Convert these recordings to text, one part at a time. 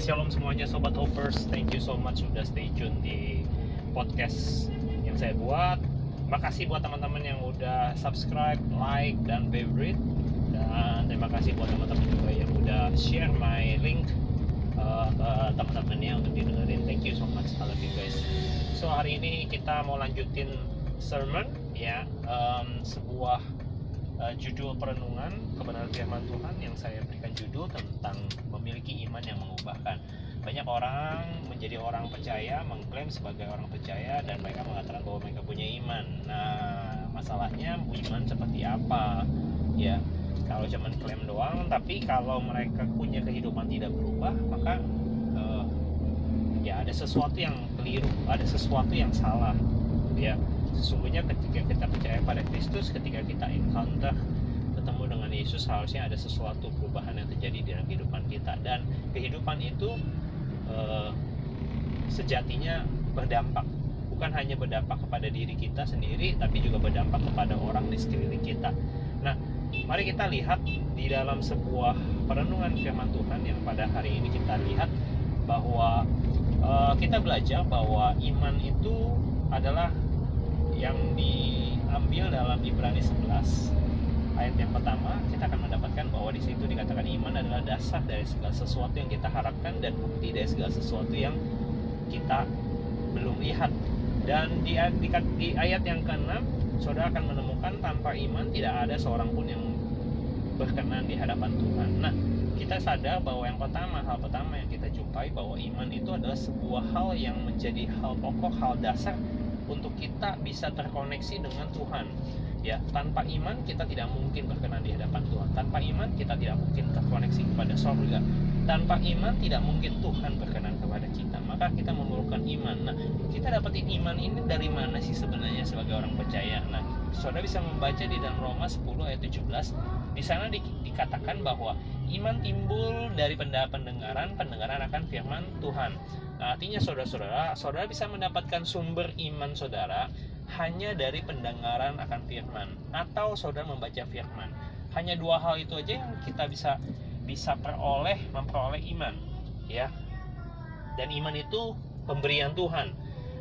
shalom semuanya sobat hoppers. Thank you so much sudah stay tune di podcast yang saya buat. Makasih buat teman-teman yang udah subscribe, like, dan favorite. Dan terima kasih buat teman-teman juga yang udah share my link uh, ke teman-temannya untuk didengerin. Thank you so much, I you guys. So hari ini kita mau lanjutin sermon ya, um, sebuah uh, judul perenungan kebenaran firman Tuhan yang saya berikan judul tentang memiliki iman yang mengubahkan. Banyak orang menjadi orang percaya, mengklaim sebagai orang percaya dan mereka mengatakan bahwa mereka punya iman. Nah, masalahnya iman seperti apa? Ya, kalau cuma klaim doang, tapi kalau mereka punya kehidupan tidak berubah, maka uh, ya ada sesuatu yang keliru, ada sesuatu yang salah. Ya, sesungguhnya ketika kita percaya pada Kristus, ketika kita encounter dengan Yesus harusnya ada sesuatu perubahan yang terjadi dalam kehidupan kita. Dan kehidupan itu eh, sejatinya berdampak. Bukan hanya berdampak kepada diri kita sendiri tapi juga berdampak kepada orang di sekeliling kita. Nah, mari kita lihat di dalam sebuah perenungan firman Tuhan yang pada hari ini kita lihat bahwa eh, kita belajar bahwa iman itu adalah yang diambil dalam Ibrani 11 ayat yang pertama kita akan mendapatkan bahwa di situ dikatakan iman adalah dasar dari segala sesuatu yang kita harapkan dan bukti dari segala sesuatu yang kita belum lihat. Dan di, di, di ayat yang keenam saudara akan menemukan tanpa iman tidak ada seorang pun yang berkenan di hadapan Tuhan. Nah kita sadar bahwa yang pertama hal pertama yang kita jumpai bahwa iman itu adalah sebuah hal yang menjadi hal pokok hal dasar untuk kita bisa terkoneksi dengan Tuhan ya tanpa iman kita tidak mungkin berkenan di hadapan Tuhan. Tanpa iman kita tidak mungkin terkoneksi kepada surga tanpa iman tidak mungkin Tuhan berkenan kepada kita. Maka kita memerlukan iman. Nah kita dapetin iman ini dari mana sih sebenarnya sebagai orang percaya? Nah saudara bisa membaca di dalam Roma 10 ayat 17 di sana di, dikatakan bahwa iman timbul dari pendengaran pendengaran akan firman Tuhan. Artinya saudara-saudara saudara bisa mendapatkan sumber iman saudara hanya dari pendengaran akan firman atau saudara membaca firman. Hanya dua hal itu aja yang kita bisa bisa peroleh memperoleh iman, ya. Dan iman itu pemberian Tuhan.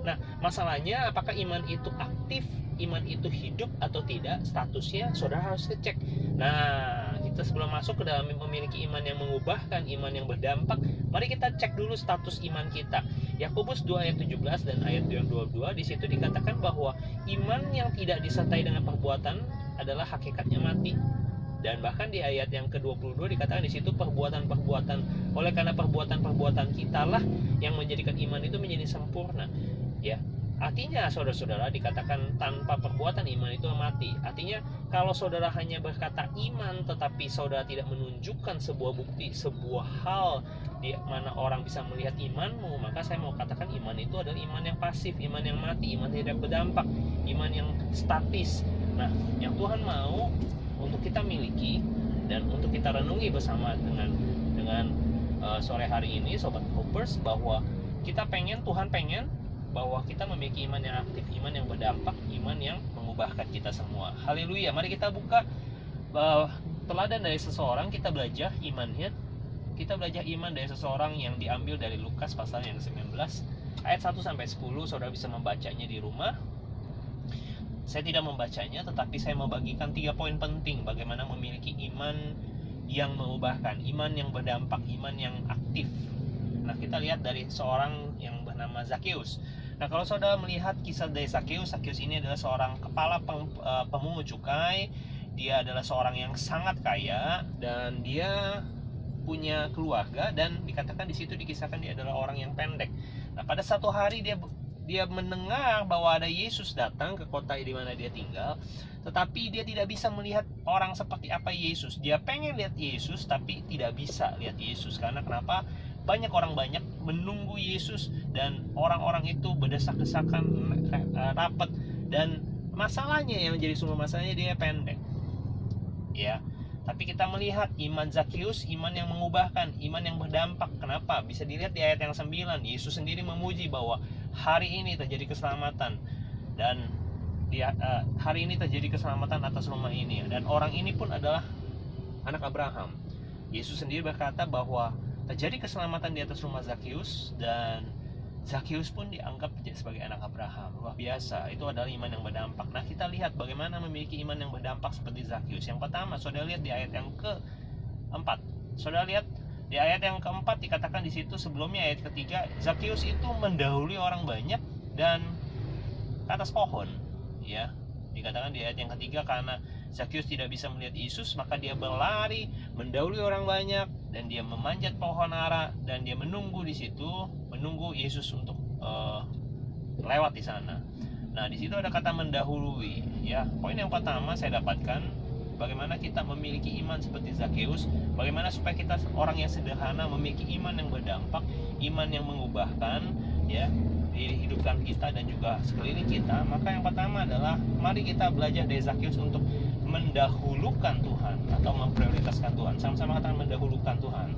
Nah, masalahnya apakah iman itu aktif, iman itu hidup atau tidak? Statusnya saudara harus ngecek. Nah, kita sebelum masuk ke dalam memiliki iman yang mengubahkan, iman yang berdampak, mari kita cek dulu status iman kita. Yakobus 2 ayat 17 dan ayat 22 di situ dikatakan bahwa iman yang tidak disertai dengan perbuatan adalah hakikatnya mati. Dan bahkan di ayat yang ke-22 dikatakan di situ perbuatan-perbuatan oleh karena perbuatan-perbuatan kita lah yang menjadikan iman itu menjadi sempurna. Ya, Artinya saudara-saudara dikatakan tanpa perbuatan iman itu mati. Artinya kalau saudara hanya berkata iman tetapi saudara tidak menunjukkan sebuah bukti, sebuah hal di mana orang bisa melihat imanmu, maka saya mau katakan iman itu adalah iman yang pasif, iman yang mati, iman yang tidak berdampak, iman yang statis. Nah, yang Tuhan mau untuk kita miliki dan untuk kita renungi bersama dengan dengan uh, sore hari ini sobat Hoppers bahwa kita pengen Tuhan pengen bahwa kita memiliki iman yang aktif, iman yang berdampak, iman yang mengubahkan kita semua. Haleluya. Mari kita buka uh, teladan dari seseorang, kita belajar imannya. Kita belajar iman dari seseorang yang diambil dari Lukas pasal yang 19 ayat 1 sampai 10. Saudara bisa membacanya di rumah. Saya tidak membacanya, tetapi saya membagikan tiga poin penting bagaimana memiliki iman yang mengubahkan, iman yang berdampak, iman yang aktif. Nah, kita lihat dari seorang yang bernama Zakheus. Nah, kalau saudara melihat kisah dari Zakheus, Zakheus ini adalah seorang kepala pem, uh, pemungut cukai. Dia adalah seorang yang sangat kaya dan dia punya keluarga dan dikatakan di situ dikisahkan dia adalah orang yang pendek. Nah, pada satu hari dia dia mendengar bahwa ada Yesus datang ke kota di mana dia tinggal, tetapi dia tidak bisa melihat orang seperti apa Yesus. Dia pengen lihat Yesus tapi tidak bisa lihat Yesus karena kenapa? Banyak orang banyak menunggu Yesus dan orang-orang itu berdesak-desakan rapat. Dan masalahnya yang menjadi sumber masalahnya dia pendek. Ya tapi kita melihat iman Zakheus iman yang mengubahkan iman yang berdampak. Kenapa? Bisa dilihat di ayat yang 9 Yesus sendiri memuji bahwa hari ini terjadi keselamatan. Dan dia uh, hari ini terjadi keselamatan atas rumah ini. Dan orang ini pun adalah anak Abraham. Yesus sendiri berkata bahwa terjadi keselamatan di atas rumah Zakheus dan Zakheus pun dianggap sebagai anak Abraham. Luar biasa itu adalah iman yang berdampak. Nah kita lihat bagaimana memiliki iman yang berdampak seperti Zakheus yang pertama saudara lihat di ayat yang keempat. Saudara lihat di ayat yang keempat dikatakan di situ sebelumnya ayat ketiga Zakheus itu mendahului orang banyak dan ke atas pohon ya. Dikatakan di ayat yang ketiga karena Zakheus tidak bisa melihat Yesus maka dia berlari mendahului orang banyak dan dia memanjat pohon ara dan dia menunggu di situ menunggu Yesus untuk uh, lewat di sana. Nah di situ ada kata mendahului ya. Poin yang pertama saya dapatkan bagaimana kita memiliki iman seperti Zakheus, bagaimana supaya kita orang yang sederhana memiliki iman yang berdampak, iman yang mengubahkan ya hidupkan kita dan juga sekeliling kita, maka yang pertama adalah mari kita belajar dari Zakheus untuk mendahulukan Tuhan atau memprioritaskan Tuhan. Sama-sama katakan mendahulukan Tuhan.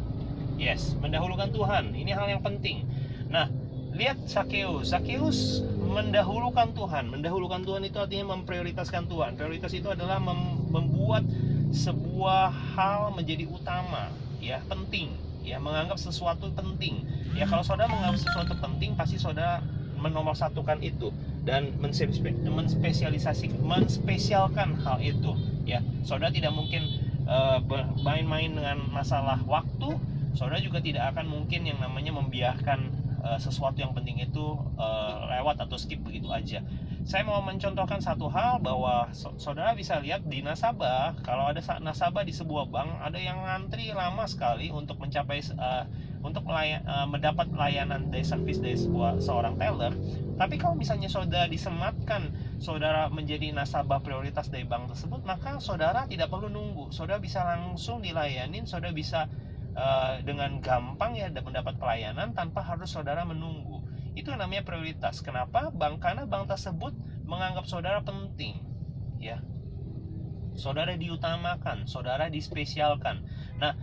Yes, mendahulukan Tuhan. Ini hal yang penting. Nah, lihat Zakheus. Zakheus mendahulukan Tuhan. Mendahulukan Tuhan itu artinya memprioritaskan Tuhan. Prioritas itu adalah mem membuat sebuah hal menjadi utama, ya, penting, ya, menganggap sesuatu penting. Ya, kalau saudara menganggap sesuatu penting, pasti saudara menomorsatukan itu dan menspesialisasi menspesialkan hal itu, ya. Saudara tidak mungkin uh, bermain-main dengan masalah waktu, saudara juga tidak akan mungkin yang namanya membiarkan uh, sesuatu yang penting itu uh, lewat atau skip begitu aja. Saya mau mencontohkan satu hal bahwa saudara bisa lihat di nasabah kalau ada nasabah di sebuah bank ada yang ngantri lama sekali untuk mencapai uh, untuk melayan, uh, mendapat layanan dari servis dari sebuah seorang teller. Tapi kalau misalnya saudara disematkan saudara menjadi nasabah prioritas dari bank tersebut, maka saudara tidak perlu nunggu. Saudara bisa langsung dilayanin, saudara bisa uh, dengan gampang ya mendapat pelayanan tanpa harus saudara menunggu. Itu namanya prioritas. Kenapa? Bank karena bank tersebut menganggap saudara penting, ya. Saudara diutamakan, saudara dispesialkan. Nah,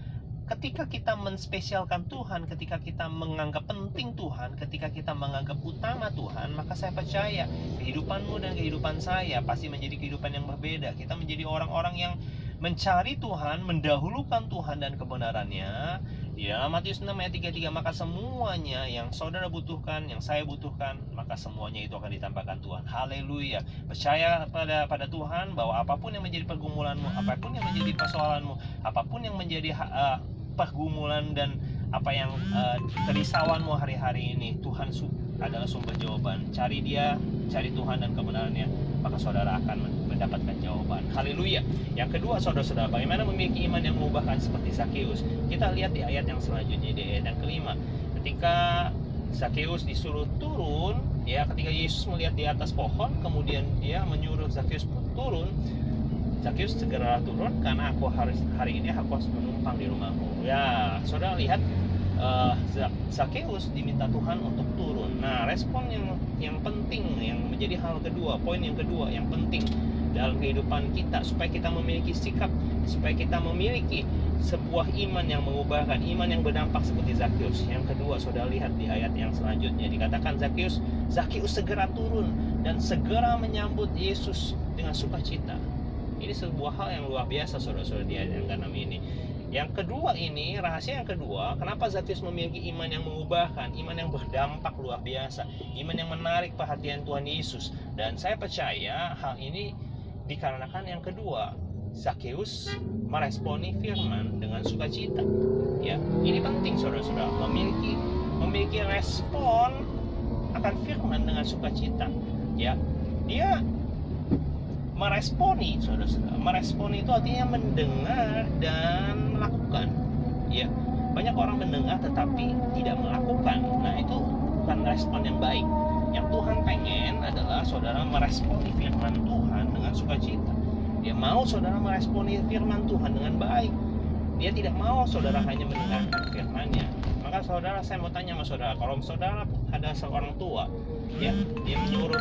ketika kita menspesialkan Tuhan, ketika kita menganggap penting Tuhan, ketika kita menganggap utama Tuhan, maka saya percaya kehidupanmu dan kehidupan saya pasti menjadi kehidupan yang berbeda. Kita menjadi orang-orang yang mencari Tuhan, mendahulukan Tuhan dan kebenarannya. Ya, Matius 6 ayat 33, maka semuanya yang saudara butuhkan, yang saya butuhkan, maka semuanya itu akan ditambahkan Tuhan. Haleluya. Percaya pada pada Tuhan bahwa apa pun yang menjadi pergumulanmu, apa pun yang menjadi persoalanmu, apa pun yang menjadi uh, pergumulan dan apa yang uh, hari-hari ini, Tuhan adalah sumber jawaban. Cari dia, cari Tuhan dan kebenarannya, maka saudara akan mendapatkan jawaban. Haleluya. Yang kedua, saudara-saudara, bagaimana memiliki iman yang mengubahkan seperti Sakeus? Kita lihat di ayat yang selanjutnya, di ayat yang kelima. Ketika Sakeus disuruh turun, ya ketika Yesus melihat di atas pohon, kemudian dia menyuruh Sakeus turun, Sakeus segera turun karena aku harus hari ini aku harus menumpang di rumahmu. Ya, saudara lihat uh, Sakeus diminta Tuhan untuk turun. Nah, respon yang yang penting yang menjadi hal kedua, poin yang kedua yang penting dalam kehidupan kita supaya kita memiliki sikap supaya kita memiliki sebuah iman yang mengubahkan iman yang berdampak seperti Zakheus yang kedua saudara lihat di ayat yang selanjutnya dikatakan Zakheus Zakheus segera turun dan segera menyambut Yesus dengan sukacita. Ini sebuah hal yang luar biasa saudara-saudara di ayat yang ke-6 ini. Yang kedua ini, rahasia yang kedua, kenapa Zakheus memiliki iman yang mengubahkan, iman yang berdampak luar biasa, iman yang menarik perhatian Tuhan Yesus. Dan saya percaya hal ini dikarenakan yang kedua Zakheus meresponi firman dengan sukacita. Ya ini penting saudara-saudara. Memiliki memiliki respon akan firman dengan sukacita. Ya dia meresponi saudara-saudara. Meresponi itu artinya mendengar dan melakukan. Ya banyak orang mendengar tetapi tidak melakukan. Nah itu bukan respon yang baik. Yang Tuhan pengen adalah saudara meresponi firman Tuhan dengan sukacita. Dia mau saudara meresponi firman Tuhan dengan baik. Dia tidak mau saudara hanya mendengarkan firmannya. Maka saudara saya mau tanya sama saudara, kalau saudara ada seorang tua, ya dia menyuruh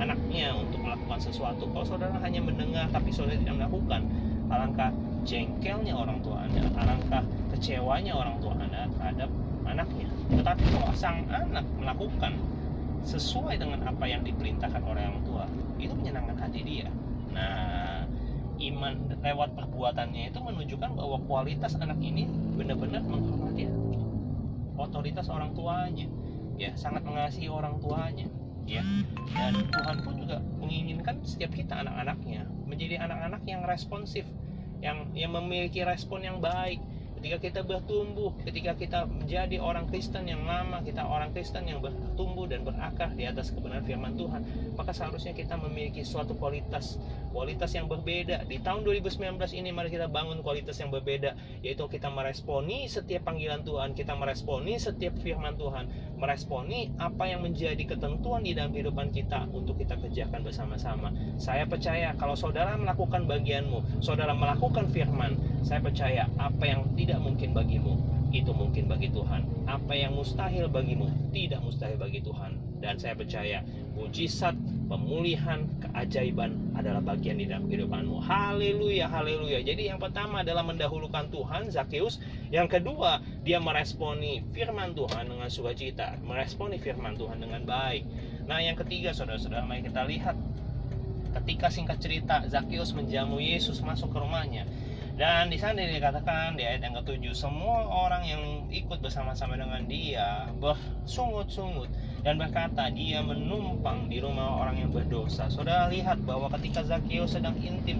anaknya untuk melakukan sesuatu, kalau saudara hanya mendengar tapi saudara tidak melakukan, alangkah jengkelnya orang tua anda, alangkah kecewanya orang tua anda terhadap anaknya. Tetapi kalau sang anak melakukan sesuai dengan apa yang diperintahkan orang tua itu menyenangkan hati dia. Nah iman lewat perbuatannya itu menunjukkan bahwa kualitas anak ini benar-benar menghormati otoritas orang tuanya ya sangat mengasihi orang tuanya ya. Dan Tuhan pun juga menginginkan setiap kita anak-anaknya menjadi anak-anak yang responsif yang yang memiliki respon yang baik ketika kita bertumbuh ketika kita menjadi orang Kristen yang lama kita orang Kristen yang bertumbuh dan berakar di atas kebenaran firman Tuhan maka seharusnya kita memiliki suatu kualitas kualitas yang berbeda di tahun 2019 ini mari kita bangun kualitas yang berbeda yaitu kita meresponi setiap panggilan Tuhan kita meresponi setiap firman Tuhan meresponi apa yang menjadi ketentuan di dalam kehidupan kita untuk kita kerjakan bersama-sama saya percaya kalau saudara melakukan bagianmu saudara melakukan firman saya percaya apa yang tidak mungkin bagimu itu mungkin bagi Tuhan. Apa yang mustahil bagimu tidak mustahil bagi Tuhan. Dan saya percaya mujizat, pemulihan, keajaiban adalah bagian di dalam kehidupanmu. Haleluya, haleluya. Jadi yang pertama adalah mendahulukan Tuhan, Zakheus. Yang kedua, dia meresponi firman Tuhan dengan sukacita, meresponi firman Tuhan dengan baik. Nah, yang ketiga, saudara-saudara, mari kita lihat ketika singkat cerita Zakheus menjamu Yesus masuk ke rumahnya dan di sana dikatakan di ayat yang ketujuh semua orang yang ikut bersama-sama dengan dia bersungut-sungut dan berkata dia menumpang di rumah orang yang berdosa. Saudara lihat bahwa ketika Zakheus sedang intim,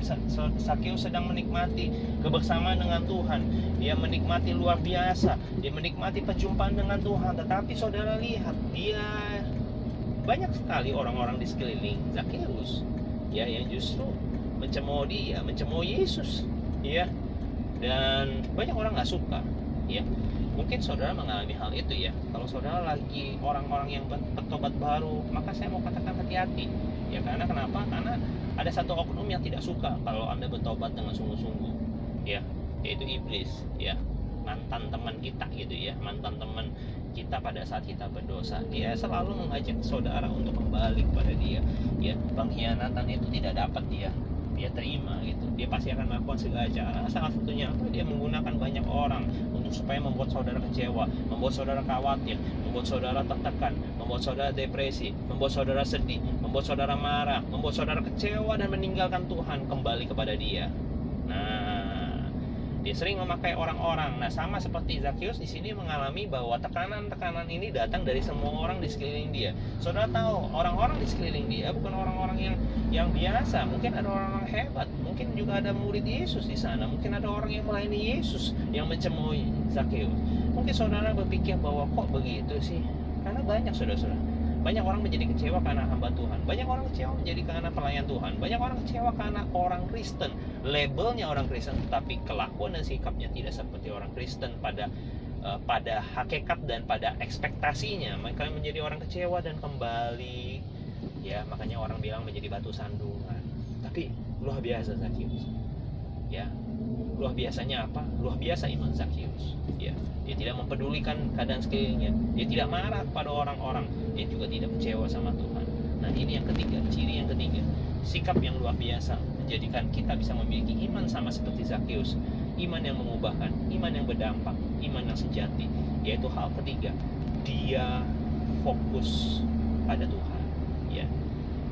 Zakheus sedang menikmati kebersamaan dengan Tuhan. Dia menikmati luar biasa, dia menikmati perjumpaan dengan Tuhan. Tetapi saudara lihat dia banyak sekali orang-orang di sekeliling Zakheus ya yang justru mencemooh dia, mencemooh Yesus ya dan banyak orang nggak suka ya mungkin saudara mengalami hal itu ya. Kalau saudara lagi orang-orang yang bertobat baru maka saya mau katakan hati-hati. Ya karena kenapa? Karena ada satu oknum yang tidak suka kalau anda bertobat dengan sungguh-sungguh. Ya yaitu iblis ya. Mantan teman kita gitu ya. Mantan teman kita pada saat kita berdosa. Dia selalu mengajak saudara untuk kembali kepada dia. Ya pengkhianatan itu tidak dapat dia dia terima gitu. Dia pasti akan melakukan segala cara. Salah satunya apa? Dia menggunakan banyak orang untuk supaya membuat saudara kecewa membuat saudara khawatir membuat saudara tertekan membuat saudara depresi membuat saudara sedih membuat saudara marah membuat saudara kecewa dan meninggalkan Tuhan kembali kepada dia dia sering memakai orang-orang. Nah, sama seperti Zakheus di sini mengalami bahwa tekanan-tekanan ini datang dari semua orang di sekeliling dia. Saudara tahu, orang-orang di sekeliling dia bukan orang-orang yang yang biasa. Mungkin ada orang-orang hebat, mungkin juga ada murid Yesus di sana, mungkin ada orang yang melayani Yesus yang mencemooh Zakheus. Mungkin saudara berpikir bahwa kok begitu sih? Karena banyak saudara-saudara banyak orang menjadi kecewa karena hamba Tuhan. Banyak orang kecewa menjadi karena pelayan Tuhan. Banyak orang kecewa karena orang Kristen. Labelnya orang Kristen, tetapi kelakuan dan sikapnya tidak seperti orang Kristen pada uh, pada hakikat dan pada ekspektasinya. Mereka menjadi orang kecewa dan kembali ya makanya orang bilang menjadi batu sandungan. Tapi luar biasa Zakheus. Ya, luar biasanya apa? Luar biasa iman Zakheus. Ya, dia tidak mempedulikan keadaan sekelilingnya. Dia tidak marah pada orang-orang. Dia juga tidak kecewa sama Tuhan. Nah ini yang ketiga ciri yang ketiga. Sikap yang luar biasa menjadikan kita bisa memiliki iman sama seperti Zakheus iman yang mengubahkan iman yang berdampak iman yang sejati yaitu hal ketiga. Dia fokus pada Tuhan. Ya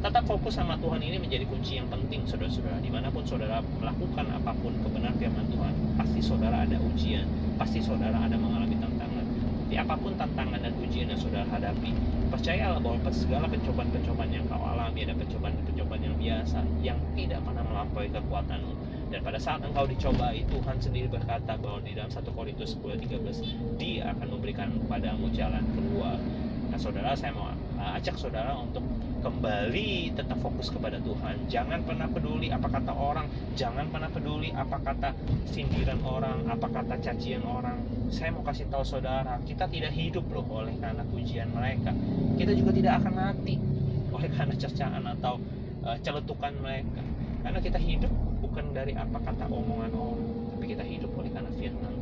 tetap fokus sama Tuhan ini menjadi kunci yang penting saudara-saudara di mana pun saudara melakukan apa pun kebenaran firman Tuhan pasti saudara ada ujian pasti saudara ada mengalami tantangan. Di apa pun tantangan dan ujian yang saudara hadapi, percayalah bahwa segala pencobaan-pencobaan yang kau alami ada pencobaan-pencobaan yang biasa yang tidak pernah melampaui kekuatanmu. Dan pada saat engkau dicobai, Tuhan sendiri berkata bahwa di dalam 1 Korintus 10:13 Dia akan memberikan kepadamu jalan keluar. Nah, saudara, saya mau uh, ajak saudara untuk kembali tetap fokus kepada Tuhan. Jangan pernah peduli apa kata orang, jangan pernah peduli apa kata sindiran orang, apa kata cacian orang. Saya mau kasih tahu saudara, kita tidak hidup loh oleh karena pujian mereka. Kita juga tidak akan mati oleh karena cercaan atau uh, celetukan mereka. Karena kita hidup bukan dari apa kata omongan orang, tapi kita hidup oleh karena firman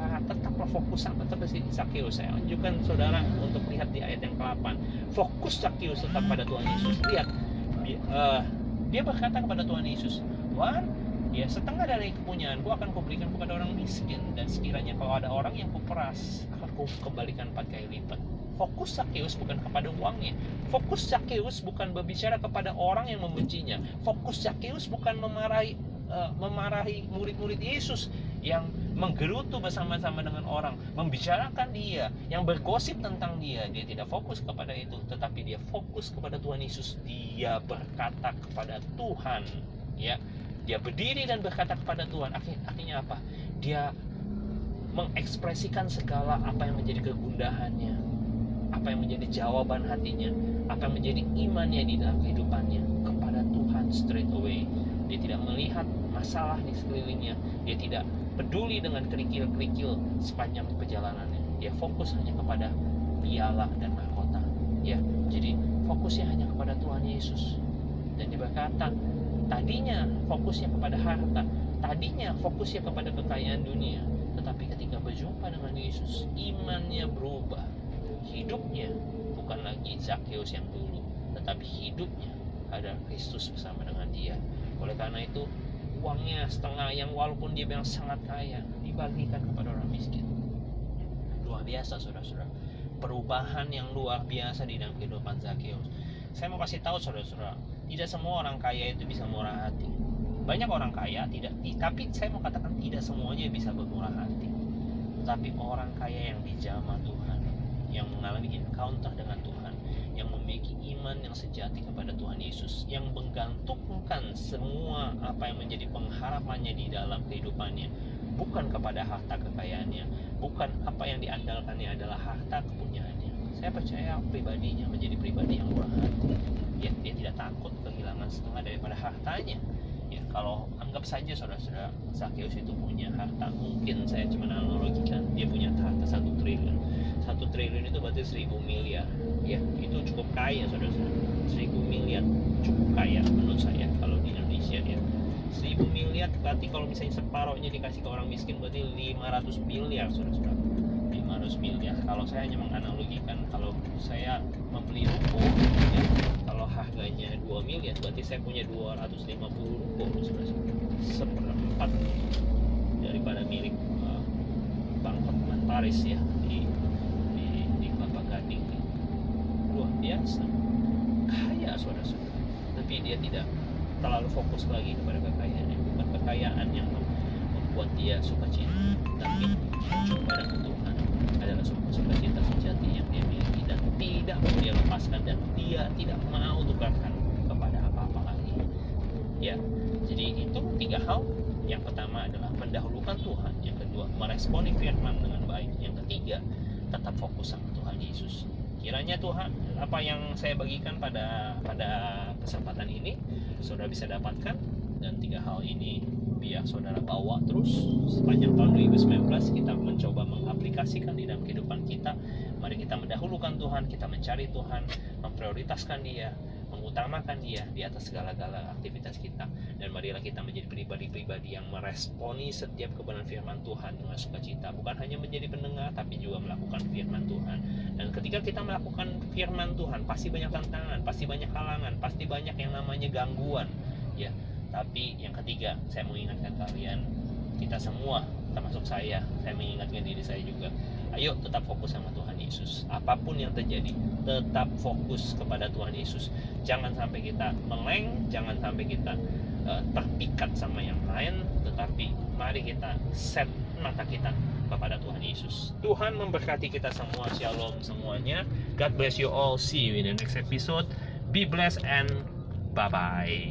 Maka tetaplah fokus sama seperti Sakyus saya anjurkan saudara untuk lihat di ayat yang ke-8 fokus Sakyus tetap pada Tuhan Yesus. Lihat uh, dia berkata kepada Tuhan Yesus Tuhan ya setengah dari kepunyaan ku akan kuberikan kepada orang miskin. Dan sekiranya kalau ada orang yang kuperas akan ku kembalikan empat kali lipat. Fokus Sakyus bukan kepada uangnya. Fokus Sakyus bukan berbicara kepada orang yang membencinya. Fokus Sakyus bukan memarahi uh, memarahi murid-murid Yesus yang menggerutu bersama-sama dengan orang, membicarakan dia, yang bergosip tentang dia. Dia tidak fokus kepada itu, tetapi dia fokus kepada Tuhan Yesus. Dia berkata kepada Tuhan, ya. Dia berdiri dan berkata kepada Tuhan. Artinya apa? Dia mengekspresikan segala apa yang menjadi kegundahannya, apa yang menjadi jawaban hatinya, apa yang menjadi imannya di dalam kehidupannya straight away. Dia tidak melihat masalah di sekelilingnya, dia tidak peduli dengan kerikil-kerikil sepanjang perjalanannya. Dia fokus hanya kepada piala dan mahkota. Ya, jadi fokusnya hanya kepada Tuhan Yesus. Dan dia berkata, tadinya fokusnya kepada harta, tadinya fokusnya kepada kekayaan dunia, tetapi ketika berjumpa dengan Yesus, imannya berubah. Hidupnya bukan lagi Zakheus yang dulu, tetapi hidupnya ada Kristus bersama dengan dia. Oleh karena itu, uangnya setengah yang walaupun dia yang sangat kaya, dibagikan kepada orang miskin. Luar biasa, saudara-saudara. Perubahan yang luar biasa di dalam kehidupan Zakheus. Saya mau kasih tahu saudara-saudara, tidak semua orang kaya itu bisa murah hati. Banyak orang kaya tidak, tapi saya mau katakan tidak semuanya bisa bermurah hati. Tetapi orang kaya yang dijamah Tuhan, yang mengalami encounter dengan Tuhan, yang memiliki iman yang sejati kepada Tuhan Yesus, yang menggantungkan semua apa yang menjadi pengharapannya di dalam kehidupannya, bukan kepada harta kekayaannya, bukan apa yang diandalkannya adalah harta kepunyaannya. Saya percaya pribadinya menjadi pribadi yang murah hati. Ya, dia tidak takut kehilangan setengah daripada hartanya ya kalau anggap saja saudara-saudara Zakheus itu punya harta mungkin saya cuma analogikan dia punya harta satu triliun satu triliun itu berarti seribu miliar. Ya itu cukup kaya saudara-saudara. Seribu miliar cukup kaya menurut saya kalau di Indonesia ya. Seribu miliar berarti kalau misalnya separohnya dikasih ke orang miskin berarti 500 miliar saudara-saudara. 500 miliar. Kalau saya hanya menganalogikan kalau saya membeli ruko ya, kalau harganya 2 miliar berarti saya punya 250 ruko seperempat daripada milik uh, Bank Paris ya di biasa. Kaya saudara-saudara. Tapi dia tidak terlalu fokus lagi kepada kekayaannya bukan kekayaan yang membuat dia suka cita tapi dengan Tuhan adalah sukacita sejati yang dia miliki dan tidak mau dia lepaskan dan dia tidak mau tukarkan kepada apa-apa lagi. Ya jadi itu tiga hal. Yang pertama adalah mendahulukan Tuhan. Yang kedua meresponi firman dengan baik. Yang ketiga tetap fokus sama Tuhan Yesus kiranya Tuhan apa yang saya bagikan pada pada kesempatan ini saudara bisa dapatkan. Dan tiga hal ini biar saudara bawa terus. Sepanjang tahun 2019 kita mencoba mengaplikasikan di dalam kehidupan kita. Mari kita mendahulukan Tuhan kita mencari Tuhan memprioritaskan dia mengutamakan dia di atas segala-gala aktivitas kita. Dan marilah kita menjadi pribadi-pribadi yang meresponi setiap kebenaran firman Tuhan dengan sukacita. Bukan hanya menjadi pendengar tapi juga melakukan firman Tuhan. Dan ketika kita melakukan firman Tuhan pasti banyak tantangan pasti banyak halangan pasti banyak yang namanya gangguan ya. Tapi yang ketiga, saya mengingatkan kalian, kita semua, termasuk saya, saya mengingatkan diri saya juga. Ayo tetap fokus sama Tuhan Yesus. Apa pun yang terjadi, tetap fokus kepada Tuhan Yesus. Jangan sampai kita meleng, jangan sampai kita uh, terpikat sama yang lain, tetapi mari kita set mata kita kepada Tuhan Yesus. Tuhan memberkati kita semua. Shalom semuanya. God bless you all. See you in the next episode. Be blessed and bye bye.